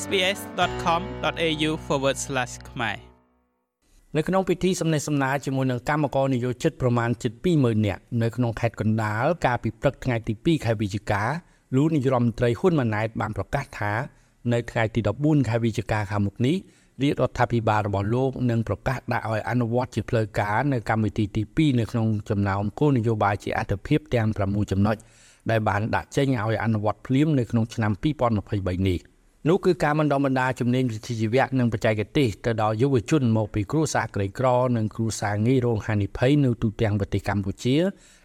sbs.com.au/ ខ្មែរនៅក្នុងពិធីសម្ដែងសម្ដារជាមួយនឹងកម្មករនយោជិតប្រមាណជិត20000នាក់នៅក្នុងខេត្តកណ្ដាលកាលពីព្រឹកថ្ងៃទី2ខែវិច្ឆិកាលោកនាយរដ្ឋមន្ត្រីហ៊ុនម៉ាណែតបានប្រកាសថានៅថ្ងៃទី14ខែវិច្ឆិកាខាងមុខនេះរាជរដ្ឋាភិបាលរបស់លោកនឹងប្រកាសដាក់ឲ្យអនុវត្តជាផ្លូវការនៅកម្មវិធីទី2នៅក្នុងចំណោមគោលនយោបាយជាអត្ថភាពទាំង6ចំណុចដែលបានដាក់ចេញឲ្យអនុវត្តភ្លាមនៅក្នុងឆ្នាំ2023នេះ នោះគឺការបណ្ដុះបណ្ដាលជំនាញវិជ្ជាជីវៈនិងបច្ចេកទេសទៅដល់យុវជនមកពីគ្រួសារក្រីក្រនិងគ្រួសារងាយរងហានិភ័យនៅទូទាំងប្រទេសកម្ពុជា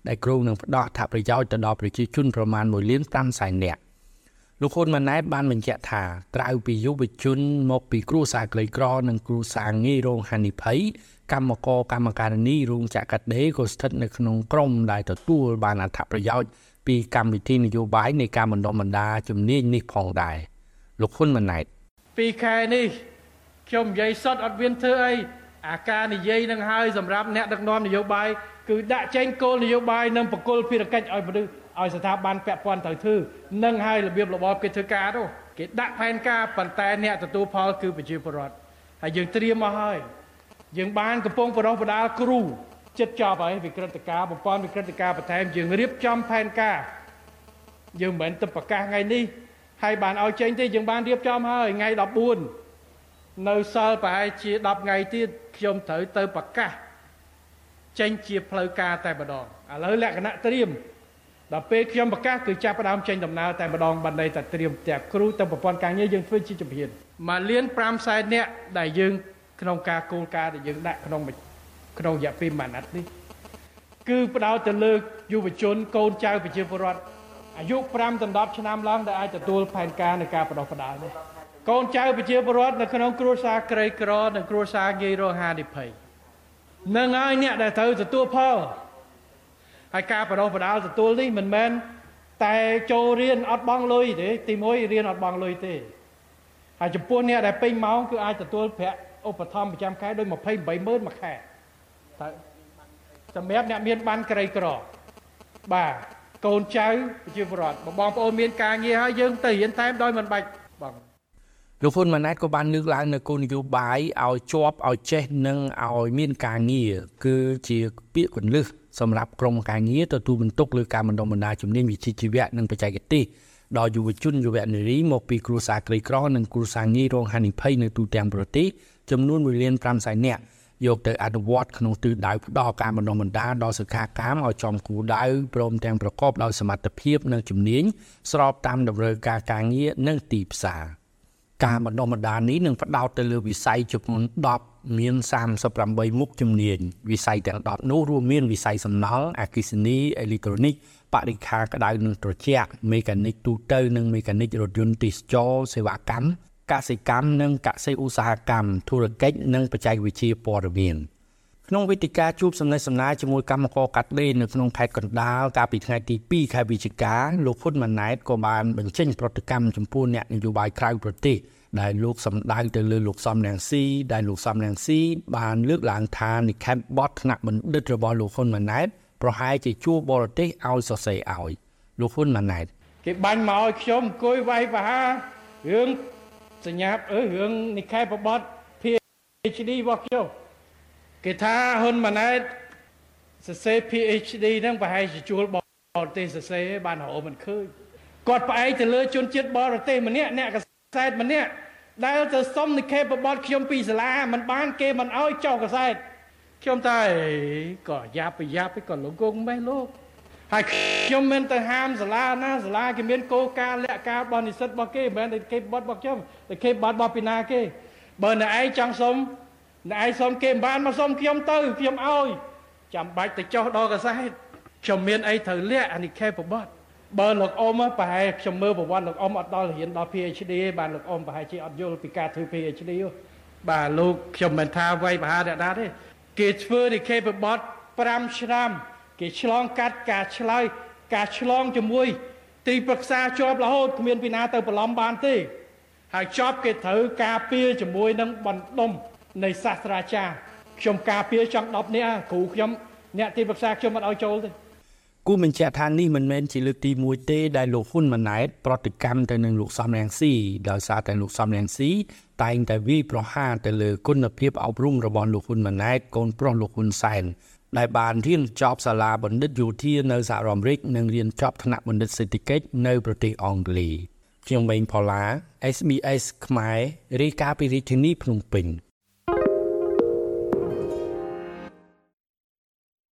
ដែលគ្រោងនឹងផ្ដោតអត្ថប្រយោជន៍ទៅដល់ប្រជាជនប្រមាណ1លាន5សែននាក់លោកហ៊ុនម៉ាណែតបានបញ្ជាក់ថាក្រៅពីយុវជនមកពីគ្រួសារក្រីក្រនិងគ្រួសារងាយរងហានិភ័យកម្មករកម្មការនីរោងចក្រកាត់ដេរក៏ស្ថិតនៅក្នុងក្រុមដែលទទួលបានអត្ថប្រយោជន៍ពីកម្មវិធីនយោបាយនៃការបណ្ដុះបណ្ដាលជំនាញនេះផងដែរ លោកហ៊ុនម៉ាណែតពីខែនេះខ្ញុំនិយាយសុទ្ធអត់មានធ្វើអីអាការនិយាយនឹងហើយសម្រាប់អ្នកដឹកនាំនយោបាយគឺដាក់ចេញគោលនយោបាយនិងបកគលភារកិច្ចឲ្យមនុស្សឲ្យស្ថាប័នពាក់ព័ន្ធត្រូវធ្វើនឹងហើយរបៀបរបបគេធ្វើការទៅគេដាក់ផែនការប៉ុន្តែអ្នកទទួលផលគឺប្រជាពលរដ្ឋហើយយើងត្រៀមមកហើយយើងបានកំពុងបរោះបដាលគ្រូចិត្តចប់ហើយវិក្រិតការប្រព័ន្ធវិក្រិតការបន្ថែមយើងរៀបចំផែនការយើងមិនមែនទៅប្រកាសថ្ងៃនេះ ហើយបានឲ្យចេញទេយើងបានរៀបចំហើយថ្ងៃ14នៅសល់ប្រហែលជា10ថ្ងៃទៀតខ្ញុំត្រូវទៅប្រកាសចេញជាផ្លូវការតែម្ដងឥឡូវលក្ខណៈត្រៀមដល់ពេលខ្ញុំប្រកាសគឺចាប់ផ្ដើមចេញដំណើរតែម្ដងបណ្ដៃតែត្រៀមទាំងគ្រូទាំងប្រព័ន្ធការងារយើងធ្វើជាជំហានមកលៀន5សែននាក់ដែលយើងក្នុងការគោលការណ៍ដែលយើងដាក់ក្នុងក្នុងរយៈពេលមួយអាណត្តិនេះគឺផ្ដោតទៅលើយុវជនកូនចៅប្រជាពលរដ្ឋ អាយុ5ដល់10ឆ្នាំឡើងដែលអាចទទួលផែនការនៃការបដោះបដាលនេះកូនចៅប្រជាពលរដ្ឋនៅក្នុងគ្រួសារក្រីក្រនិងគ្រួសារងាយរងហានិភ័យនឹងហើយអ្នកដែលត្រូវទទួលផលហើយការបដោះបដាលទទួលនេះមិនមែនតែចូលរៀនអត់បង់លុយទេទី1រៀនអត់បង់លុយទេហើយចំពោះអ្នកដែលពេញម៉ោងគឺអាចទទួលប្រាក់ឧបត្ថម្ភប្រចាំខែដោយ28ម៉ឺនមួយខែតើសម្រាប់អ្នកមានបានក្រីក្របាទ កូនចៅប្រជាពលរដ្ឋបងប្អូនមានការងារហើយយើងទៅរៀនថែមដោយមិនបាច់បងលោកហ៊ុនម៉ាណែតក៏បានលើកឡើងនៅគោលនយោបាយឲ្យជាប់ឲ្យចេះនិងឲ្យមានការងារគឺជាពាក្យកន្លឹះសម្រាប់ក្រុមការងារទទួលបន្ទុកលើការបណ្ដុះបណ្ដាលជំនាញវិជ្ជាជីវៈនិងបច្ចេកទេសដល់យុវជនយុវនារីមកពីគ្រួសារក្រីក្រនិងគ្រួសារងាយរងហានិភ័យនៅទូទាំងប្រទេសចំនួន1លាន5សែននាក់ យកទៅអនុវត្តក្នុងទិសដៅផ្ដល់ការបណ្ដុះបណ្ដាលដល់សិក្ខាកាមឲ្យចំគោលដៅព្រមទាំងប្រកបដោយសមត្ថភាពនិងជំនាញស្របតាមតម្រូវការការងារនិងទីផ្សារការបណ្ដុះបណ្ដាលនេះនឹងផ្ដោតទៅលើវិស័យចំនួន10មាន38មុខជំនាញវិស័យទាំង10នោះរួមមានវិស័យសំណង់អគ្គិសនីអេឡិត្រូនិកបរិក្ខារក្តៅនិងត្រជាក់មេកានិកទូទៅនិងមេកានិករថយន្តទេសចរសេវាកម្ម កសិកម្មនិងកសិឧស្សាហកម្មធុរកិច្ចនិងបច្ចេកវិទ្យាព័ត៌មានក្នុងវេទិកាជួបសំណេះសំណាលជាមួយកម្មករកាត់ដេរនៅក្នុងខេត្តកណ្ដាលកាលពីថ្ងៃទី2ខែវិច្ឆិកាលោកហ៊ុនម៉ាណែតក៏បានបញ្ចេញប្រតិកម្មចំពោះអ្នកនយោបាយក្រៅប្រទេសដែលលោកសម្ដៅទៅលើលោកសំរងស៊ីដែលលោកសំរងស៊ីបានលើកឡើងថានិខេបបតថ្នាក់បណ្ឌិតរបស់លោកហ៊ុនម៉ាណែតប្រហែលជាជួបបរទេសឲ្យសរសេរឲ្យលោកហ៊ុនម៉ាណែតគេបាញ់មកឲ្យខ្ញុំអង្គុយវាយប្រហាររឿង សញ្ញាអឺរឿងនិខេបបត PhD របស់ខ្ញុំគេថាហ៊ុនម៉ាណែតសរសេរ PhD ហ្នឹងប្រហែលជាជួលបរទេសសរសេរបានរហូតមិនឃើញគាត់ផ្អែកទៅលើជនជាតិបរទេសម្នាក់អ្នកកសែតម្នាក់ដែលទៅសុំនិខេបបតខ្ញុំពីសាលាមិនបានគេមិនអោយចុះកសែតខ្ញុំតែក៏យ៉ាប់ប្រយ៉ាប់ក៏លោកគង់ម៉េះលោក ហើយខ្ញុំមិនទៅហាមសាលាណាសាលាគេមានគោលការណ៍លក្ខការរបស់និស្សិតរបស់គេមិនមែនតែគេបត់របស់ខ្ញុំតែគេបត់របស់ពីណាគេបើអ្នកឯងចង់សុំអ្នកឯងសុំគេមិនបានមកសុំខ្ញុំទៅខ្ញុំឲ្យចាំបាច់ទៅចុះដល់កសែតខ្ញុំមានអីត្រូវលាក់អានិខេបបត់បើលោកអ៊ំប្រហែលខ្ញុំមើលប្រវត្តិលោកអ៊ំអត់ដល់រៀនដល់ PhD ទេបាទលោកអ៊ំប្រហែលជាអត់យល់ពីការធ្វើ PhD បាទលោកខ្ញុំមិនថាវ័យបហាអ្នកណាទេគេធ្វើនិខេបបត់5ឆ្នាំ គេឆ្លងកាត់ការឆ្លើយការឆ្លងជាមួយ ទីប្រឹក្សាជាប់រហូតគ្មានពីណាទៅបន្លំបានទេហើយចប់គេត្រូវការពារជាមួយនឹងបណ្ដុំនៃសាស្ត្រាចារ្យខ្ញុំការពារចង់10នាក់គ្រូខ្ញុំអ្នកទីប្រឹក្សាខ្ញុំមិនឲ្យចូលទេគូបញ្ជាក់ថានេះមិនមែនជាលើកទី1ទេដែលលោកហ៊ុនម៉ាណែតប្រតិកម្មទៅនឹងលោកសំរងស៊ីដោយសារតែលោកសំរងស៊ីតែងតែវិប្រហារទៅលើគុណភាពអប់រំរបស់លោកហ៊ុនម៉ាណែតកូនប្រុសលោកហ៊ុនសែន ដែលបានរៀនចប់សាលាបណ្ឌិតយោធានៅសហរដ្ឋអាមេរិកនិងរៀនចប់ថ្នាក់បណ្ឌិតសេដ្ឋកិច្ចនៅប្រទេសអង់គ្លេសខ្ញុំម៉េងផល្លា SBS ខ្មែររាយការណ៍ពីរាជធានីភ្នំពេញ